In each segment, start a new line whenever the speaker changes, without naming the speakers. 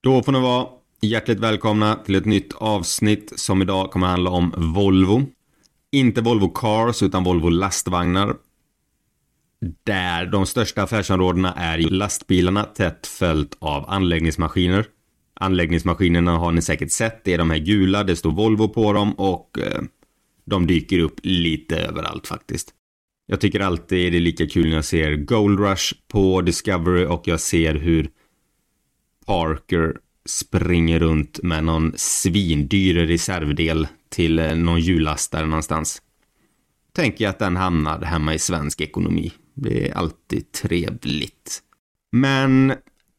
Då får ni vara hjärtligt välkomna till ett nytt avsnitt som idag kommer att handla om Volvo. Inte Volvo Cars utan Volvo lastvagnar. Där de största affärsområdena är lastbilarna tätt följt av anläggningsmaskiner. Anläggningsmaskinerna har ni säkert sett, det är de här gula, det står Volvo på dem och eh, de dyker upp lite överallt faktiskt. Jag tycker alltid det är lika kul när jag ser Gold Rush på Discovery och jag ser hur Parker springer runt med någon svindyr reservdel till eh, någon hjullastare någonstans. Tänker jag att den hamnar hemma i svensk ekonomi. Det är alltid trevligt. Men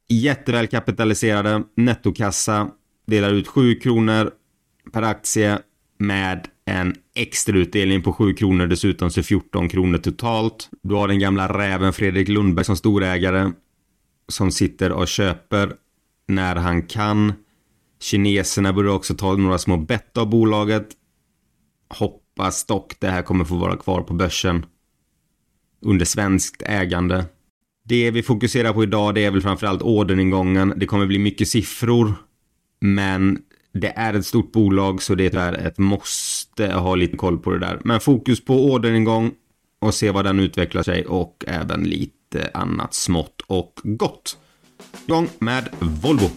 jätteväl kapitaliserade, nettokassa, delar ut 7 kronor per aktie med en extrautdelning på 7 kronor dessutom så 14 kronor totalt. Du har den gamla räven Fredrik Lundberg som storägare som sitter och köper när han kan. Kineserna börjar också ta några små bett av bolaget. Hoppas dock det här kommer få vara kvar på börsen under svenskt ägande. Det vi fokuserar på idag det är väl framförallt orderingången. Det kommer bli mycket siffror. Men det är ett stort bolag så det är ett måste ha lite koll på det där. Men fokus på orderingång och se vad den utvecklar sig och även lite annat smått och gott. Igång med Volvo.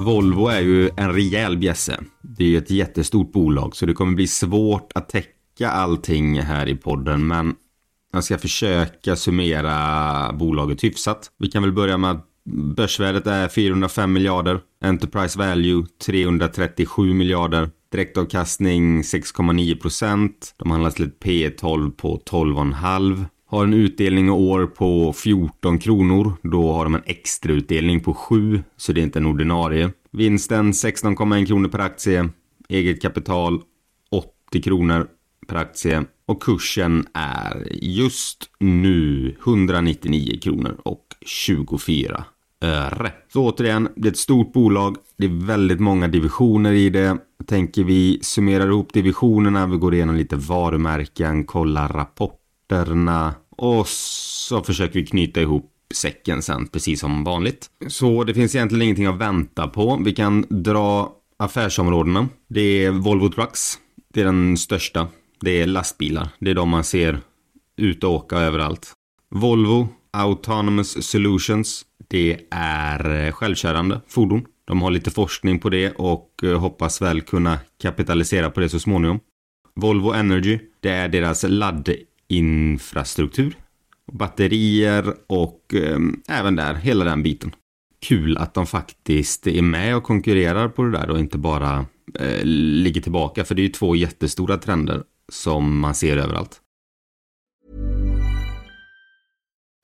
Volvo är ju en rejäl bjässe. Det är ju ett jättestort bolag så det kommer bli svårt att täcka allting här i podden men jag ska försöka summera bolaget hyfsat. Vi kan väl börja med att börsvärdet är 405 miljarder. Enterprise value 337 miljarder. Direktavkastning 6,9 procent. De handlas till ett P 12 på 12,5. Har en utdelning i år på 14 kronor. Då har de en extra utdelning på 7. Så det är inte en ordinarie. Vinsten 16,1 kronor per aktie. Eget kapital 80 kronor per aktie. Och kursen är just nu 199 kronor och 24 öre. Så återigen, det är ett stort bolag. Det är väldigt många divisioner i det. Tänker vi summerar ihop divisionerna, vi går igenom lite varumärken, kollar rapporterna och så försöker vi knyta ihop säcken sen, precis som vanligt. Så det finns egentligen ingenting att vänta på. Vi kan dra affärsområdena. Det är Volvo Trucks. Det är den största. Det är lastbilar. Det är de man ser ute och åka överallt. Volvo Autonomous Solutions. Det är eh, självkörande fordon. De har lite forskning på det och eh, hoppas väl kunna kapitalisera på det så småningom. Volvo Energy, det är deras laddinfrastruktur. Batterier och eh, även där, hela den biten. Kul att de faktiskt är med och konkurrerar på det där och inte bara eh, ligger tillbaka. För det är ju två jättestora trender som man ser överallt.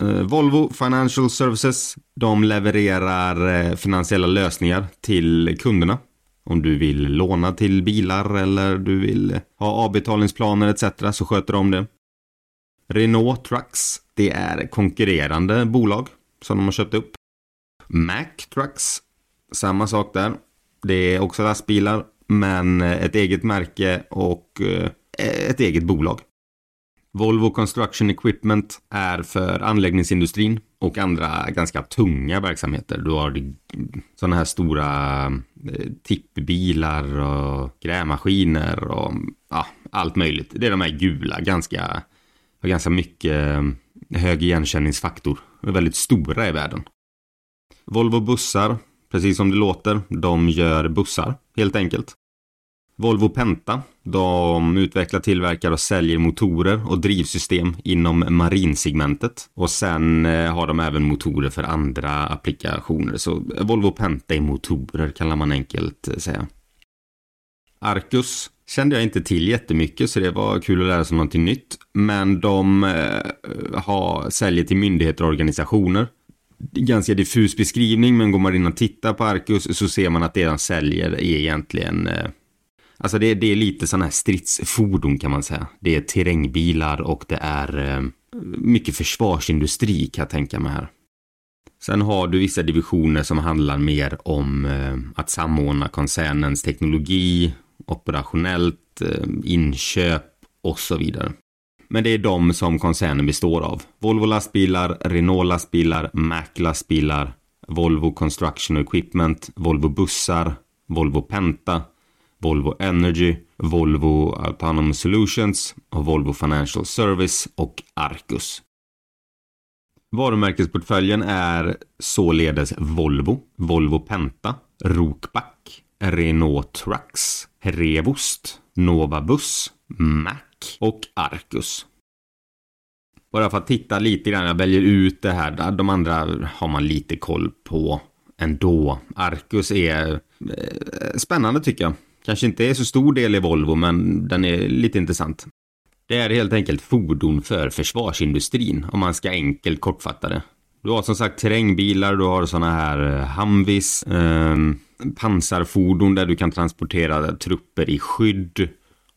Eh, Volvo Financial Services. De levererar eh, finansiella lösningar till kunderna. Om du vill låna till bilar eller du vill eh, ha avbetalningsplaner etc. så sköter de det. Renault Trucks. Det är konkurrerande bolag som de har köpt upp. Mack Trucks. Samma sak där. Det är också lastbilar men eh, ett eget märke och ett eget bolag. Volvo Construction Equipment är för anläggningsindustrin och andra ganska tunga verksamheter. Du har sådana här stora eh, tippbilar och grävmaskiner och ja, allt möjligt. Det är de här gula, ganska, har ganska mycket eh, hög igenkänningsfaktor. De är väldigt stora i världen. Volvo bussar, precis som det låter, de gör bussar helt enkelt. Volvo Penta. De utvecklar, tillverkar och säljer motorer och drivsystem inom marinsegmentet. Och sen eh, har de även motorer för andra applikationer. Så Volvo Penta är motorer kan man enkelt eh, säga. Arcus kände jag inte till jättemycket så det var kul att lära sig någonting nytt. Men de eh, har, säljer till myndigheter och organisationer. Ganska diffus beskrivning men går man in och tittar på Arcus så ser man att det de säljer är egentligen Alltså det, det är lite sådana här stridsfordon kan man säga. Det är terrängbilar och det är eh, mycket försvarsindustri kan jag tänka mig här. Sen har du vissa divisioner som handlar mer om eh, att samordna koncernens teknologi, operationellt, eh, inköp och så vidare. Men det är de som koncernen består av. Volvo lastbilar, Renault lastbilar, Mac lastbilar, Volvo Construction Equipment, Volvo bussar, Volvo Penta, Volvo Energy, Volvo Autonomous Solutions och Volvo Financial Service och Arcus. Varumärkesportföljen är således Volvo, Volvo Penta, Rokback, Renault Trucks, Revost, Nova Bus, Mac och Arcus. Bara för att titta lite grann, jag väljer ut det här. De andra har man lite koll på ändå. Arcus är eh, spännande tycker jag. Kanske inte är så stor del i Volvo, men den är lite intressant. Det är helt enkelt fordon för försvarsindustrin, om man ska enkelt kortfatta det. Du har som sagt terrängbilar, du har sådana här eh, Humvis, eh, pansarfordon där du kan transportera trupper i skydd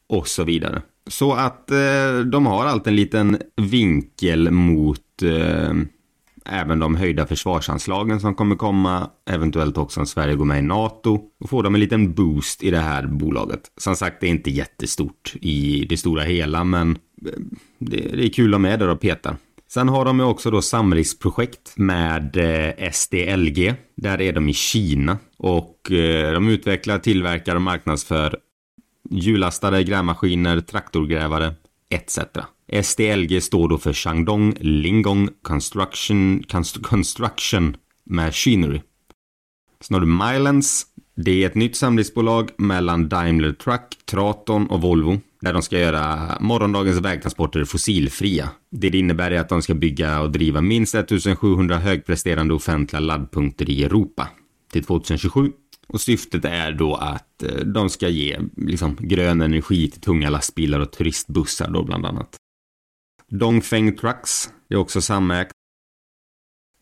och så vidare. Så att eh, de har alltid en liten vinkel mot eh, även de höjda försvarsanslagen som kommer komma, eventuellt också om Sverige går med i NATO. Och får de en liten boost i det här bolaget. Som sagt, det är inte jättestort i det stora hela, men eh, det är kul att ha med där och peta. Sen har de ju också då samriskprojekt med eh, SDLG. Där är de i Kina och eh, de utvecklar, tillverkar och marknadsför hjullastade grävmaskiner, traktorgrävare etc. SDLG står då för Shandong Lingong Construction, Construction Machinery. Sen har du Mylands. Det är ett nytt samlingsbolag mellan Daimler Truck, Traton och Volvo. Där de ska göra morgondagens vägtransporter fossilfria. Det det innebär är att de ska bygga och driva minst 1700 högpresterande offentliga laddpunkter i Europa till 2027. Och syftet är då att eh, de ska ge liksom, grön energi till tunga lastbilar och turistbussar då bland annat. Dongfeng Trucks. Det är också samägt.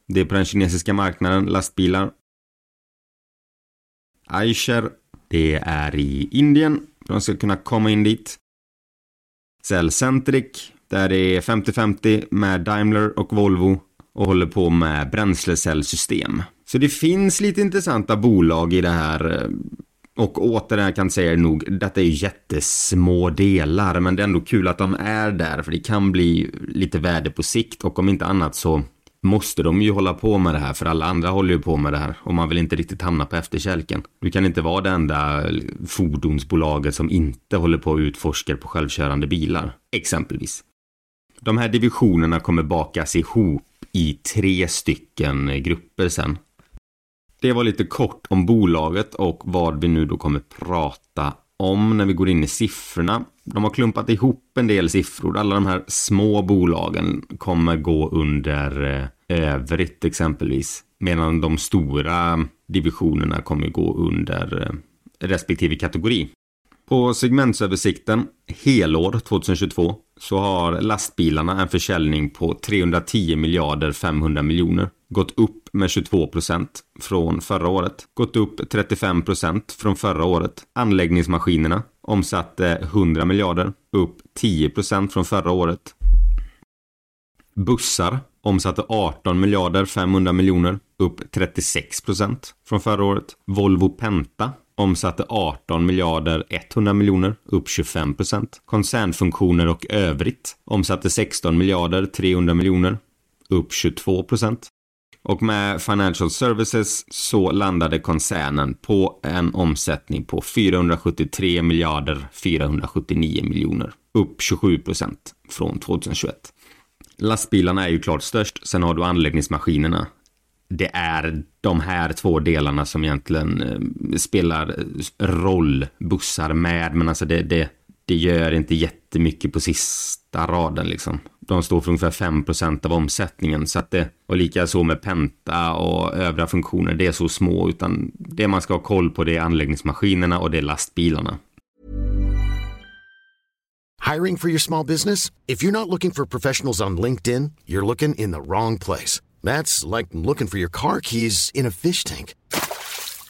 Det är på den kinesiska marknaden, lastbilar. Aisher, Det är i Indien. De ska kunna komma in dit. Cellcentric. Där det är 50-50 med Daimler och Volvo och håller på med bränslecellsystem. Så det finns lite intressanta bolag i det här eh, och återigen kan säga nog, detta är ju jättesmå delar, men det är ändå kul att de är där, för det kan bli lite värde på sikt och om inte annat så måste de ju hålla på med det här, för alla andra håller ju på med det här och man vill inte riktigt hamna på efterkälken. Du kan inte vara det enda fordonsbolaget som inte håller på att utforska på självkörande bilar, exempelvis. De här divisionerna kommer bakas ihop i tre stycken grupper sen. Det var lite kort om bolaget och vad vi nu då kommer prata om när vi går in i siffrorna. De har klumpat ihop en del siffror. Alla de här små bolagen kommer gå under eh, övrigt exempelvis. Medan de stora divisionerna kommer gå under eh, respektive kategori. På segmentsöversikten helår 2022 så har lastbilarna en försäljning på 310 miljarder 500 miljoner. Gått upp med 22 procent från förra året. Gått upp 35 procent från förra året. Anläggningsmaskinerna omsatte 100 miljarder. Upp 10 procent från förra året. Bussar omsatte 18 miljarder 500 miljoner. Upp 36 procent från förra året. Volvo Penta omsatte 18 miljarder 100 miljoner, upp 25 procent. Koncernfunktioner och övrigt omsatte 16 miljarder 300 miljoner, upp 22 procent. Och med Financial Services så landade koncernen på en omsättning på 473 miljarder 479 miljoner, upp 27 procent från 2021. Lastbilarna är ju klart störst, sen har du anläggningsmaskinerna det är de här två delarna som egentligen eh, spelar roll, bussar med, men alltså det, det, det gör inte jättemycket på sista raden liksom. De står för ungefär 5% av omsättningen, så att det, och likaså med Penta och övriga funktioner, det är så små, utan det man ska ha koll på det är anläggningsmaskinerna och det är lastbilarna.
Hiring for your small business? If you're not looking for professionals on LinkedIn, you're looking in the wrong place. That's like looking for your car keys in a fish tank.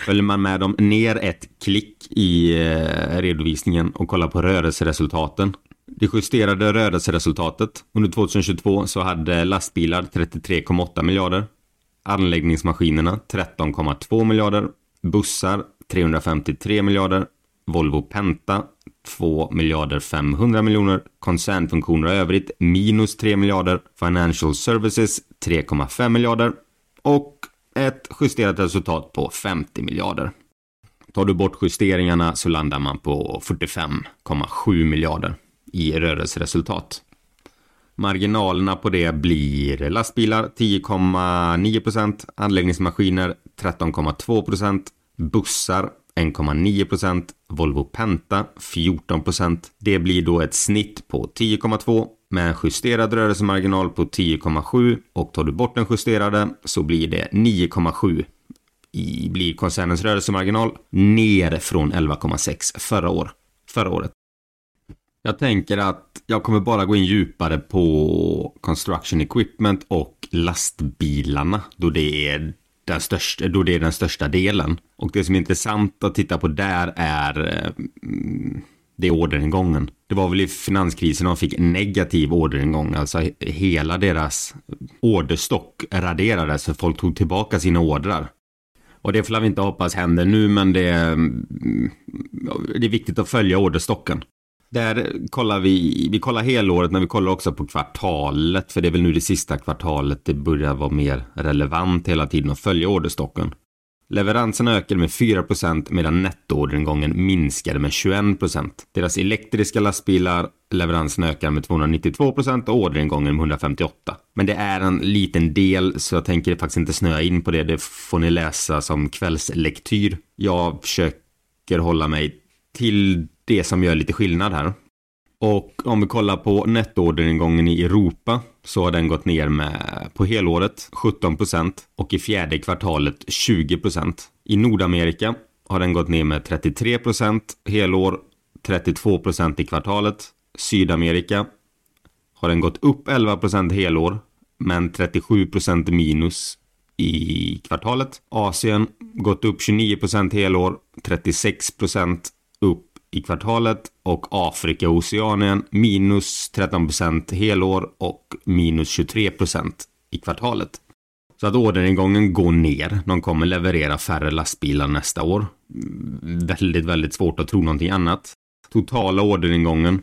Följer man med dem ner ett klick i eh, redovisningen och kollar på rörelseresultaten. Det justerade rörelseresultatet under 2022 så hade lastbilar 33,8 miljarder. Anläggningsmaskinerna 13,2 miljarder. Bussar 353 miljarder. Volvo Penta 2 miljarder 500 miljoner. Koncernfunktioner och övrigt minus 3 miljarder. Financial Services 3,5 miljarder. Och ett justerat resultat på 50 miljarder. Tar du bort justeringarna så landar man på 45,7 miljarder i rörelseresultat. Marginalerna på det blir lastbilar 10,9 procent, anläggningsmaskiner 13,2 procent, bussar 1,9 Volvo Penta 14% Det blir då ett snitt på 10,2 med en justerad rörelsemarginal på 10,7 och tar du bort den justerade så blir det 9,7 i blir koncernens rörelsemarginal ner från 11,6 förra, år, förra året. Jag tänker att jag kommer bara gå in djupare på construction equipment och lastbilarna då det är den största, då det är den största delen. Och det som är intressant att titta på där är eh, det är orderingången. Det var väl i finanskrisen de fick negativ orderingång, alltså hela deras orderstock raderades för folk tog tillbaka sina ordrar. Och det får vi inte hoppas händer nu, men det, är, det är viktigt att följa orderstocken. Där kollar vi, vi kollar helåret men vi kollar också på kvartalet för det är väl nu det sista kvartalet det börjar vara mer relevant hela tiden att följa orderstocken. Leveranserna ökade med 4% medan nettoorderingången minskade med 21%. Deras elektriska lastbilar leveranserna ökar med 292% och orderingången med 158. Men det är en liten del så jag tänker faktiskt inte snöa in på det. Det får ni läsa som kvällslektyr. Jag försöker hålla mig till det som gör lite skillnad här. Och om vi kollar på nettoorderingången i Europa så har den gått ner med på helåret 17% och i fjärde kvartalet 20%. I Nordamerika har den gått ner med 33% helår, 32% i kvartalet. Sydamerika har den gått upp 11% helår, men 37% minus i kvartalet. Asien gått upp 29% helår, 36% upp i kvartalet och Afrika och Oceanien minus 13% helår och minus 23% i kvartalet. Så att orderingången går ner. De kommer leverera färre lastbilar nästa år. Väldigt, väldigt svårt att tro någonting annat. Totala orderingången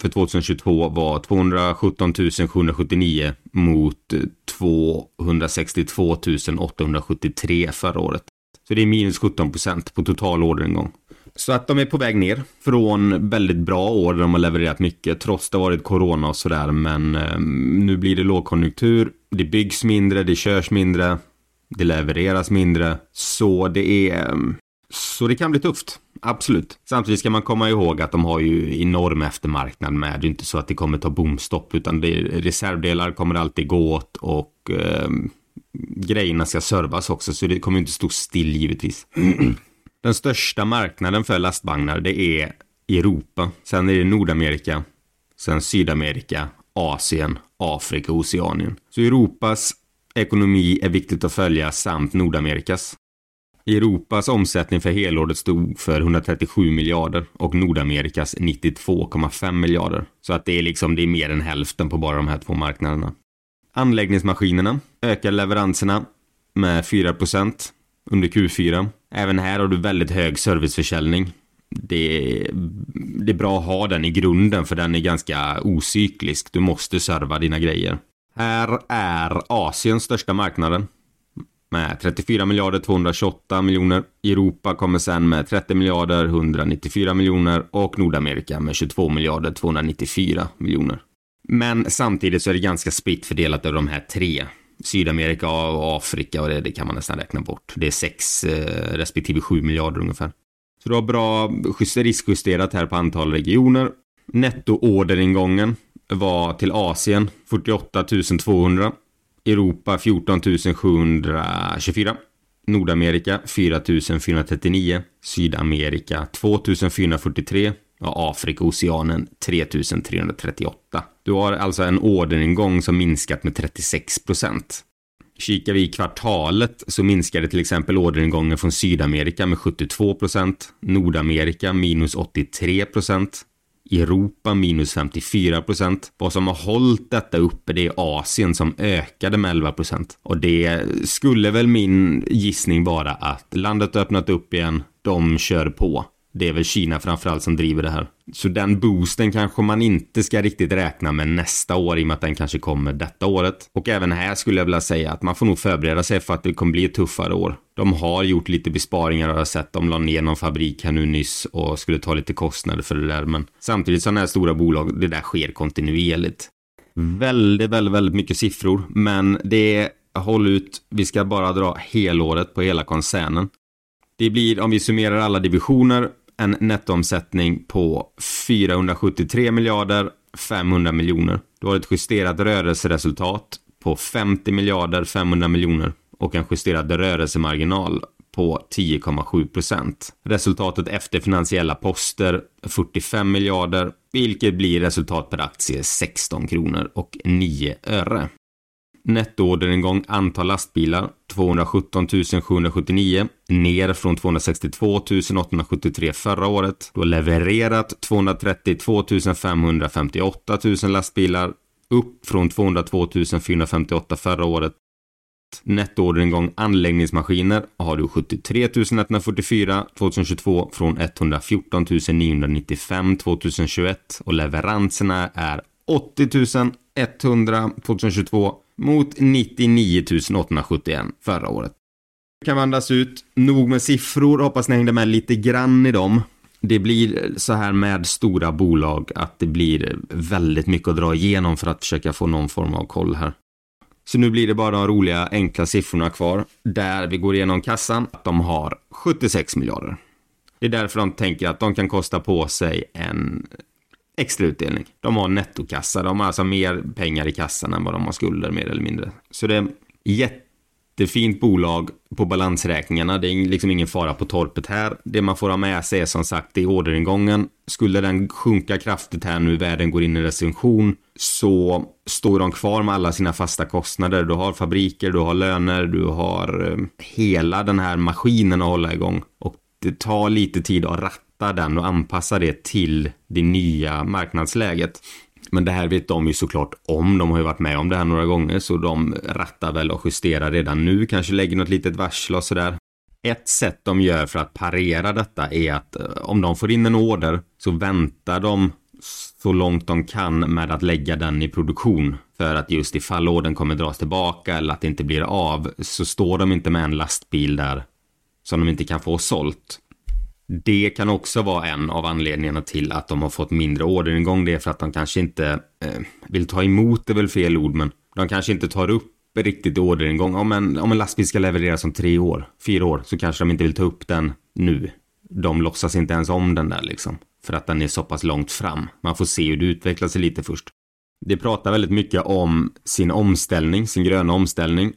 för 2022 var 217 779 mot 262 873 förra året. Så det är minus 17 procent på total orderingång. Så att de är på väg ner från väldigt bra år där de har levererat mycket trots det varit corona och sådär men eh, nu blir det lågkonjunktur. Det byggs mindre, det körs mindre, det levereras mindre. Så det är eh, så det kan bli tufft. Absolut. Samtidigt ska man komma ihåg att de har ju enorm eftermarknad med. Det är inte så att det kommer ta bomstopp utan det, reservdelar kommer alltid gå åt och eh, grejerna ska servas också så det kommer inte stå still givetvis. Den största marknaden för lastvagnar det är Europa. Sen är det Nordamerika. Sen Sydamerika, Asien, Afrika och Oceanien. Så Europas ekonomi är viktigt att följa samt Nordamerikas. Europas omsättning för helåret stod för 137 miljarder och Nordamerikas 92,5 miljarder. Så att det är liksom, det är mer än hälften på bara de här två marknaderna. Anläggningsmaskinerna ökar leveranserna med 4% under Q4. Även här har du väldigt hög serviceförsäljning. Det är, det är bra att ha den i grunden för den är ganska ocyklisk. Du måste serva dina grejer. Här är Asiens största marknaden med 34 miljarder 228 miljoner. Europa kommer sen med 30 miljarder 194 miljoner och Nordamerika med 22 miljarder 294 miljoner. Men samtidigt så är det ganska spritt fördelat över de här tre. Sydamerika och Afrika och det, det kan man nästan räkna bort. Det är 6 eh, respektive 7 miljarder ungefär. Så du har bra riskjusterat här på antal regioner. Nettoorderingången var till Asien 48 200 Europa 14 724. Nordamerika 4 439. Sydamerika 2 443. Och Afrika och Oceanen 3 338. Du har alltså en orderingång som minskat med 36 procent. Kikar vi i kvartalet så minskade till exempel orderingången från Sydamerika med 72 procent, Nordamerika minus 83 procent, Europa minus 54 procent. Vad som har hållit detta uppe det är Asien som ökade med 11 procent. Och det skulle väl min gissning vara att landet öppnat upp igen, de kör på. Det är väl Kina framförallt som driver det här. Så den boosten kanske man inte ska riktigt räkna med nästa år i och med att den kanske kommer detta året. Och även här skulle jag vilja säga att man får nog förbereda sig för att det kommer bli ett tuffare år. De har gjort lite besparingar och jag sett. De la ner någon fabrik här nu nyss och skulle ta lite kostnader för det där. Men samtidigt sådana här stora bolag, det där sker kontinuerligt. Väldigt, väldigt, väldigt mycket siffror, men det håll ut. Vi ska bara dra helåret på hela koncernen. Det blir, om vi summerar alla divisioner, en nettoomsättning på 473 miljarder 500 miljoner. Du har ett justerat rörelseresultat på 50 miljarder 500 miljoner och en justerad rörelsemarginal på 10,7 procent. Resultatet efter finansiella poster 45 miljarder, vilket blir resultat per aktie 16 kronor och 9 öre. Nettoorderingång antal lastbilar 217 779 ner från 262 873 förra året. Du har levererat 232 558 000 lastbilar upp från 202 458 förra året. Nettoorderingång anläggningsmaskiner har du 73 144 2022 från 114 995 2021 och leveranserna är 80 100 2022 mot 99 871 förra året. Kan andas ut. Nog med siffror. Hoppas ni hängde med lite grann i dem. Det blir så här med stora bolag att det blir väldigt mycket att dra igenom för att försöka få någon form av koll här. Så nu blir det bara de roliga enkla siffrorna kvar. Där vi går igenom kassan. De har 76 miljarder. Det är därför de tänker att de kan kosta på sig en extra utdelning. De har nettokassa, de har alltså mer pengar i kassan än vad de har skulder mer eller mindre. Så det är jättefint bolag på balansräkningarna. Det är liksom ingen fara på torpet här. Det man får ha med sig är som sagt det orderingången. Skulle den sjunka kraftigt här nu, världen går in i recension, så står de kvar med alla sina fasta kostnader. Du har fabriker, du har löner, du har eh, hela den här maskinen att hålla igång. Och det tar lite tid att ratta den och anpassa det till det nya marknadsläget. Men det här vet de ju såklart om. De har ju varit med om det här några gånger så de rattar väl och justerar redan nu. Kanske lägger något litet varsel och sådär. Ett sätt de gör för att parera detta är att eh, om de får in en order så väntar de så långt de kan med att lägga den i produktion. För att just ifall ordern kommer dras tillbaka eller att det inte blir av så står de inte med en lastbil där som de inte kan få sålt. Det kan också vara en av anledningarna till att de har fått mindre orderingång. Det är för att de kanske inte eh, vill ta emot, det är väl fel ord, men de kanske inte tar upp riktigt orderingång. Om en, om en lastbil ska levereras om tre år, fyra år, så kanske de inte vill ta upp den nu. De låtsas inte ens om den där liksom. För att den är så pass långt fram. Man får se hur det utvecklar sig lite först. Det pratar väldigt mycket om sin omställning, sin gröna omställning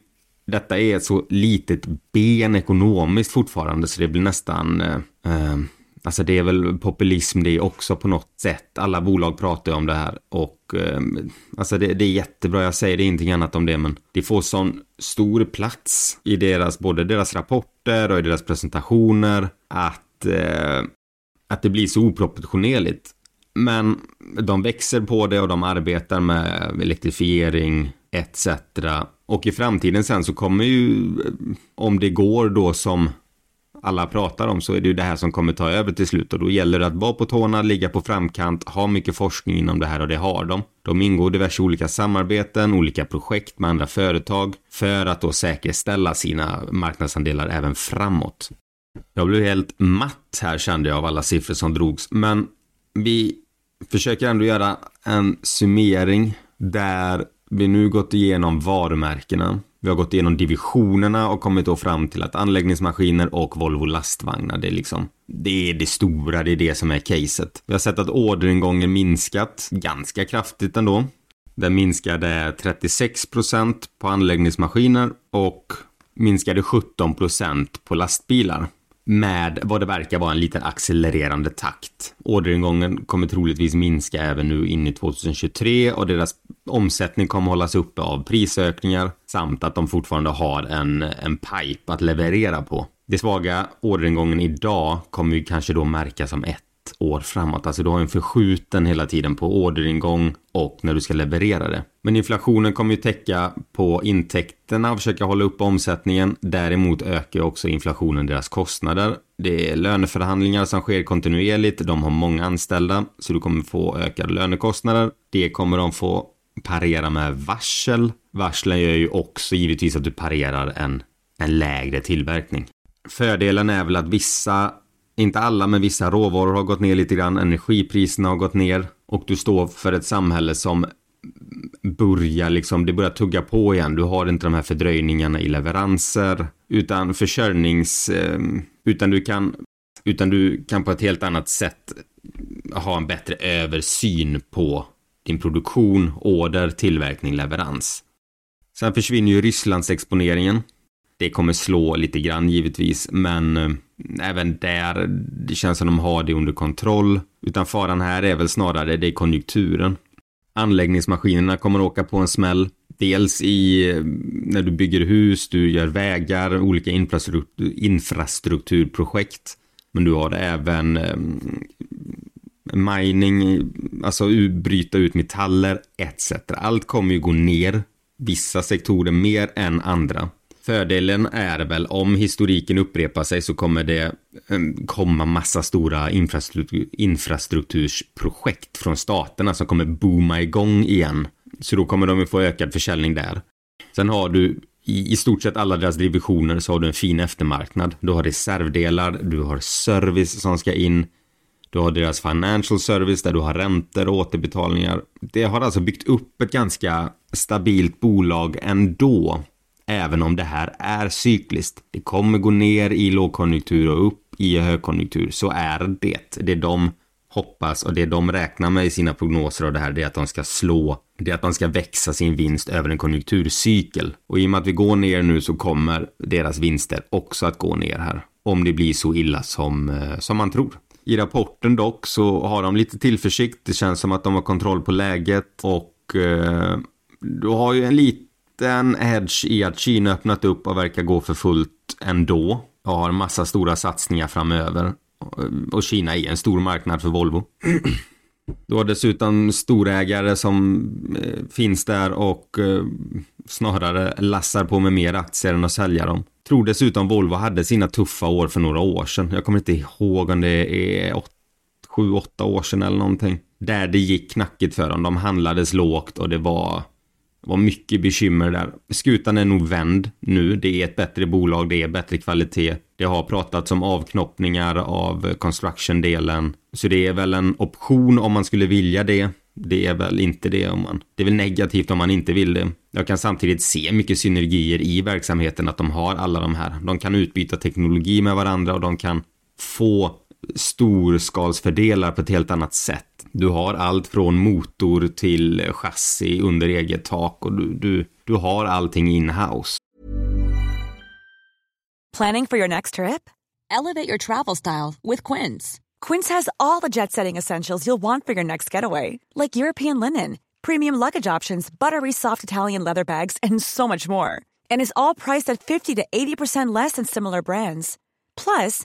detta är ett så litet ben ekonomiskt fortfarande så det blir nästan eh, eh, Alltså det är väl populism det också på något sätt. Alla bolag pratar om det här och eh, alltså det, det, är jättebra. Jag säger det ingenting annat om det, men det får sån stor plats i deras både deras rapporter och i deras presentationer att eh, att det blir så oproportionerligt. Men de växer på det och de arbetar med elektrifiering etc. Och i framtiden sen så kommer ju, eh, om det går då som alla pratar om så är det ju det här som kommer ta över till slut och då gäller det att vara på tårna, ligga på framkant, ha mycket forskning inom det här och det har de. De ingår diverse olika samarbeten, olika projekt med andra företag för att då säkerställa sina marknadsandelar även framåt. Jag blev helt matt här kände jag av alla siffror som drogs, men vi försöker ändå göra en summering där vi nu gått igenom varumärkena. Vi har gått igenom divisionerna och kommit då fram till att anläggningsmaskiner och Volvo lastvagnar, det är liksom, det är det stora, det är det som är caset. Vi har sett att orderingången minskat ganska kraftigt ändå. Den minskade 36% på anläggningsmaskiner och minskade 17% på lastbilar med vad det verkar vara en liten accelererande takt. Orderingången kommer troligtvis minska även nu in i 2023 och deras omsättning kommer hållas uppe av prisökningar samt att de fortfarande har en, en pipe att leverera på. Det svaga orderingången idag kommer ju kanske då märkas som ett år framåt. Alltså du har en förskjuten hela tiden på orderingång och när du ska leverera det. Men inflationen kommer ju täcka på intäkterna och försöka hålla upp omsättningen. Däremot ökar också inflationen deras kostnader. Det är löneförhandlingar som sker kontinuerligt. De har många anställda så du kommer få ökade lönekostnader. Det kommer de få parera med varsel. Varslen gör ju också givetvis att du parerar en, en lägre tillverkning. Fördelen är väl att vissa inte alla, men vissa råvaror har gått ner lite grann. Energipriserna har gått ner. Och du står för ett samhälle som börjar liksom, det börjar tugga på igen. Du har inte de här fördröjningarna i leveranser. Utan försörjnings... Ehm, utan du kan... Utan du kan på ett helt annat sätt ha en bättre översyn på din produktion, order, tillverkning, leverans. Sen försvinner ju Rysslands exponeringen. Det kommer slå lite grann givetvis, men eh, även där, det känns som de har det under kontroll. Utan faran här är väl snarare det är konjunkturen. Anläggningsmaskinerna kommer åka på en smäll. Dels i eh, när du bygger hus, du gör vägar, olika infrastruktur, infrastrukturprojekt. Men du har även eh, mining, alltså bryta ut metaller etc. Allt kommer ju gå ner. Vissa sektorer mer än andra. Fördelen är väl om historiken upprepar sig så kommer det ehm, komma massa stora infrastruktur, infrastruktursprojekt från staterna som kommer booma igång igen. Så då kommer de ju få ökad försäljning där. Sen har du i, i stort sett alla deras divisioner så har du en fin eftermarknad. Du har reservdelar, du har service som ska in. Du har deras financial service där du har räntor och återbetalningar. Det har alltså byggt upp ett ganska stabilt bolag ändå även om det här är cykliskt. Det kommer gå ner i lågkonjunktur och upp i högkonjunktur. Så är det. Det är de hoppas och det de räknar med i sina prognoser av det här, det är att de ska slå, det är att de ska växa sin vinst över en konjunkturcykel. Och i och med att vi går ner nu så kommer deras vinster också att gå ner här. Om det blir så illa som, eh, som man tror. I rapporten dock så har de lite tillförsikt. Det känns som att de har kontroll på läget och eh, du har ju en liten edge i att Kina öppnat upp och verkar gå för fullt ändå. Och har en massa stora satsningar framöver. Och Kina är en stor marknad för Volvo. Du har dessutom storägare som eh, finns där och eh, snarare lassar på med mer aktier än att sälja dem. Tror dessutom Volvo hade sina tuffa år för några år sedan. Jag kommer inte ihåg om det är 7-8 år sedan eller någonting. Där det gick knackigt för dem. De handlades lågt och det var, var mycket bekymmer där. Skutan är nog vänd nu. Det är ett bättre bolag, det är bättre kvalitet. Det har pratats om avknoppningar av construction-delen. Så det är väl en option om man skulle vilja det. Det är väl inte det om man... Det är väl negativt om man inte vill det. Jag kan samtidigt se mycket synergier i verksamheten att de har alla de här. De kan utbyta teknologi med varandra och de kan få storskalsfördelar på ett helt annat sätt. Du har allt från motor till chassi under eget tak och du, du, du har allting in-house.
Planning for your next trip? Elevate your travel style with Quince. Quince has all the jet setting essentials you'll want for your next getaway, like European linen, premium luggage options, buttery soft Italian leather bags, and so much more. And is all priced at 50 to 80% less than similar brands. Plus,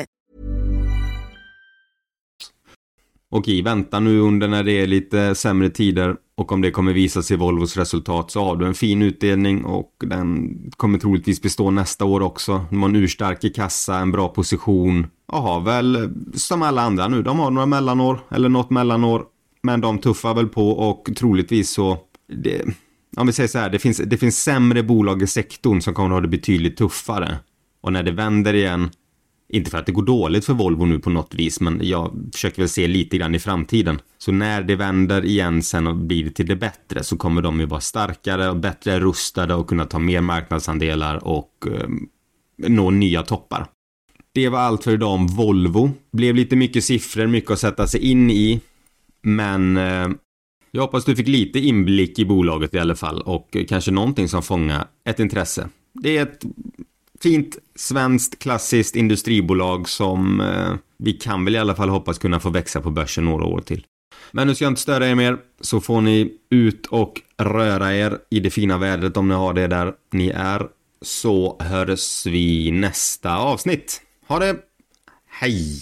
Och i väntan nu under när det är lite sämre tider och om det kommer visa sig i Volvos resultat så har du en fin utdelning och den kommer troligtvis bestå nästa år också. De har en urstark i kassa, en bra position och har väl som alla andra nu, de har några mellanår eller något mellanår. Men de tuffar väl på och troligtvis så det, om vi säger så här, det finns, det finns sämre bolag i sektorn som kommer att ha det betydligt tuffare. Och när det vänder igen inte för att det går dåligt för Volvo nu på något vis, men jag försöker väl se lite grann i framtiden. Så när det vänder igen sen och blir till det bättre så kommer de ju vara starkare och bättre rustade och kunna ta mer marknadsandelar och eh, nå nya toppar. Det var allt för idag om Volvo. Blev lite mycket siffror, mycket att sätta sig in i. Men eh, jag hoppas du fick lite inblick i bolaget i alla fall och eh, kanske någonting som fångar ett intresse. Det är ett fint svenskt klassiskt industribolag som eh, vi kan väl i alla fall hoppas kunna få växa på börsen några år till. Men nu ska jag inte störa er mer, så får ni ut och röra er i det fina vädret om ni har det där ni är. Så hörs vi nästa avsnitt. Ha det! Hej!